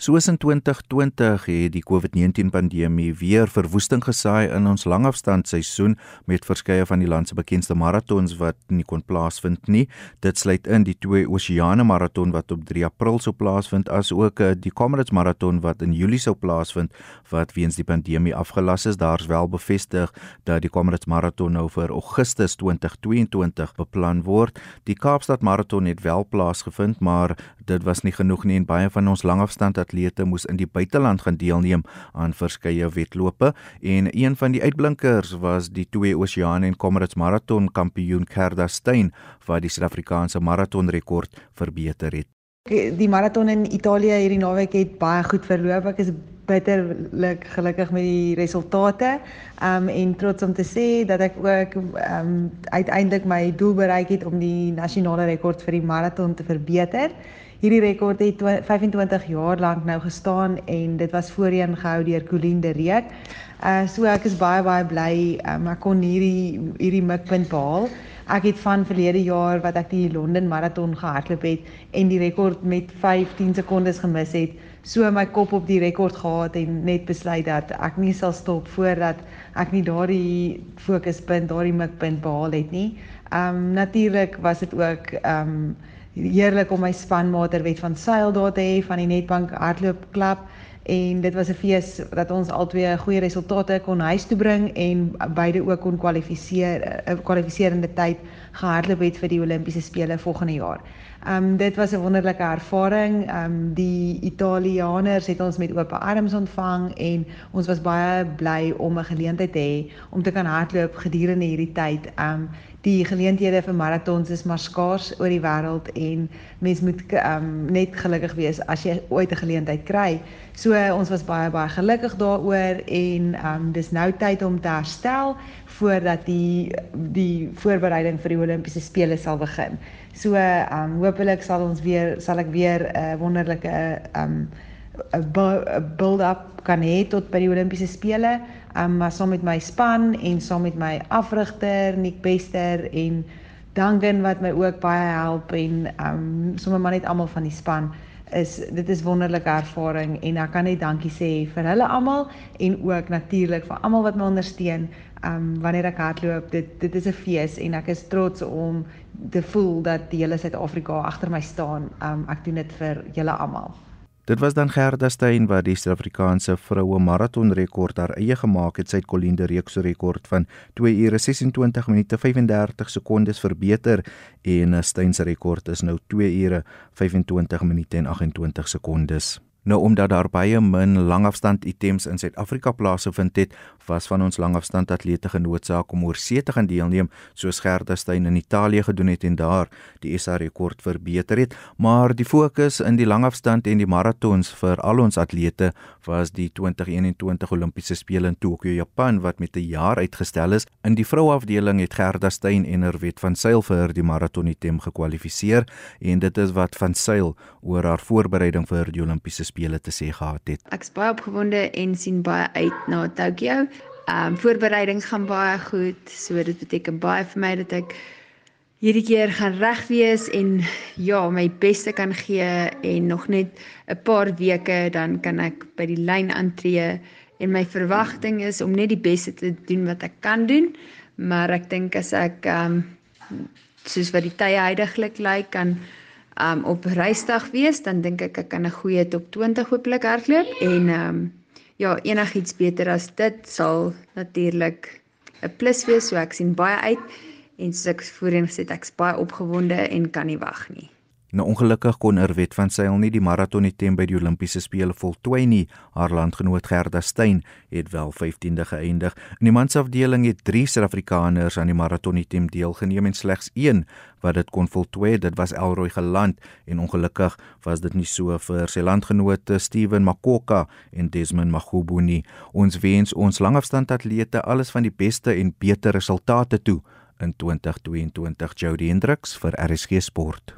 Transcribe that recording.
Soos in 2020 het die COVID-19 pandemie weer verwoesting gesaai in ons langafstandseisoen met verskeie van die land se bekendste maratons wat nie kon plaasvind nie. Dit sluit in die twee Oseane maraton wat op 3 April sou plaasvind as ook eh, die Comrades maraton wat in Julie sou plaasvind wat weens die pandemie afgelas is. Daar's wel bevestig dat die Comrades maraton nou vir Augustus 2022 beplan word. Die Kaapstad maraton het wel plaasgevind, maar dit was nie genoeg nie en baie van ons langafstand atlete moes in die buiteland gaan deelneem aan verskeie wedlope en een van die uitblinkers was die twee Oseane en Comrades maraton kampioen Gerda Steyn wat die Suid-Afrikaanse maratonrekord verbeter het. Die maraton in Italië hierdie naweek het baie goed verloop. Ek is bitterlik gelukkig met die resultate. Um en trots om te sê dat ek ook um uiteindelik my doel bereik het om die nasionale rekord vir die maraton te verbeter. Hierdie rekord het 25 jaar lank nou gestaan en dit was voorheen gehou deur Colleen de Reek. Uh so ek is baie baie bly um, ek kon hierdie hierdie mikpunt behaal. Ek het van verlede jaar wat ek die Londen maraton gehardloop het en die rekord met 15 sekondes gemis het, so my kop op die rekord gehad en net besluit dat ek nie sal stop voordat ek nie daardie fokuspunt, daardie mikpunt behaal het nie. Um natuurlik was dit ook um heerlik om my spanmater Wet van Sail daar te hê van die Netbank Hardloop Klub en dit was 'n fees dat ons albei goeie resultate kon huis toe bring en beide ook kon kwalifiseer 'n kwalifiserende tyd gehardloop het vir die Olimpiese spele volgende jaar. Ehm um, dit was 'n wonderlike ervaring. Ehm um, die Italianers het ons met oop arms ontvang en ons was baie bly om 'n geleentheid te hê om te kan hardloop gedurende hierdie tyd. Ehm um, die geleenthede vir maratons is maar skaars oor die wêreld en mens moet um, net gelukkig wees as jy ooit 'n geleentheid kry. So uh, ons was baie baie gelukkig daaroor en um, dis nou tyd om te herstel voordat die die voorbereiding vir die Olimpiese spele sal begin. So um, hopelik sal ons weer sal ek weer 'n uh, wonderlike um build-up kan hê tot by die Olimpiese spele um, maar saam met my span en saam met my afrigter Nick Bester en Duncan wat my ook baie help en um sommer maar net almal van die span is dit is wonderlike ervaring en ek kan net dankie sê vir hulle almal en ook natuurlik vir almal wat my ondersteun um wanneer ek hardloop. Dit dit is 'n fees en ek is trots om te voel dat die hele Suid-Afrika agter my staan. Um ek doen dit vir julle almal Dit was dan Gerda Steyn wat die Suid-Afrikaanse vroue maratonrekord haar eie gemaak het. Sy het Colinde Reek se rekord van 2 ure 26 minute 35 sekondes verbeter en Steyn se rekord is nou 2 ure 25 minute en 28 sekondes. Nou omdat daar baie min langafstand items in Suid-Afrika plaasgevind het, was van ons langafstand atlete genoodsaak om oorsee te gaan deelneem, soos Gerda Steyn in Italië gedoen het en daar die SA rekord verbeter het, maar die fokus in die langafstand en die maratons vir al ons atlete was die 2021 Olimpiese spele in Tokio, Japan wat met 'n jaar uitgestel is. In die vrouafdeling het Gerda Steyn en Herwet van Sail vir die maraton item gekwalifiseer en dit is wat van Sail oor haar voorbereiding vir die Olimpiese spele te sê gehad het. Ek is baie opgewonde en sien baie uit na Tokio. Ehm um, voorbereiding gaan baie goed, so dit beteken baie vir my dat ek hierdie keer gaan reg wees en ja, my beste kan gee en nog net 'n paar weke dan kan ek by die lyn aantree en my verwagting is om net die beste te doen wat ek kan doen, maar ek dink as ek ehm um, soos wat die tye heidaglik lyk kan um op reisdag wees, dan dink ek ek kan 'n goeie top 20 hopelik hardloop en um ja, enigiets beter as dit sal natuurlik 'n plus wees, so ek sien baie uit en soos ek voorheen gesê het, ek's baie opgewonde en kan nie wag nie. Nou ongelukkig kon Erwet van Sail nie die maraton item by die Olimpiese spele voltooi nie. Haar landgenoot Gerda Steyn het wel 15de geëindig. In die mansafdeling het 3 Suid-Afrikaners aan die maraton item deelgeneem en slegs 1 wat dit kon voltooi. Dit was Elroy Geland en ongelukkig was dit nie so vir sy landgenote Steven Makoka en Desmond Magubuni nie. Ons wens ons langafstandatlete alles van die beste en beter resultate toe in 2022. Jody Hendricks vir RSG Sport.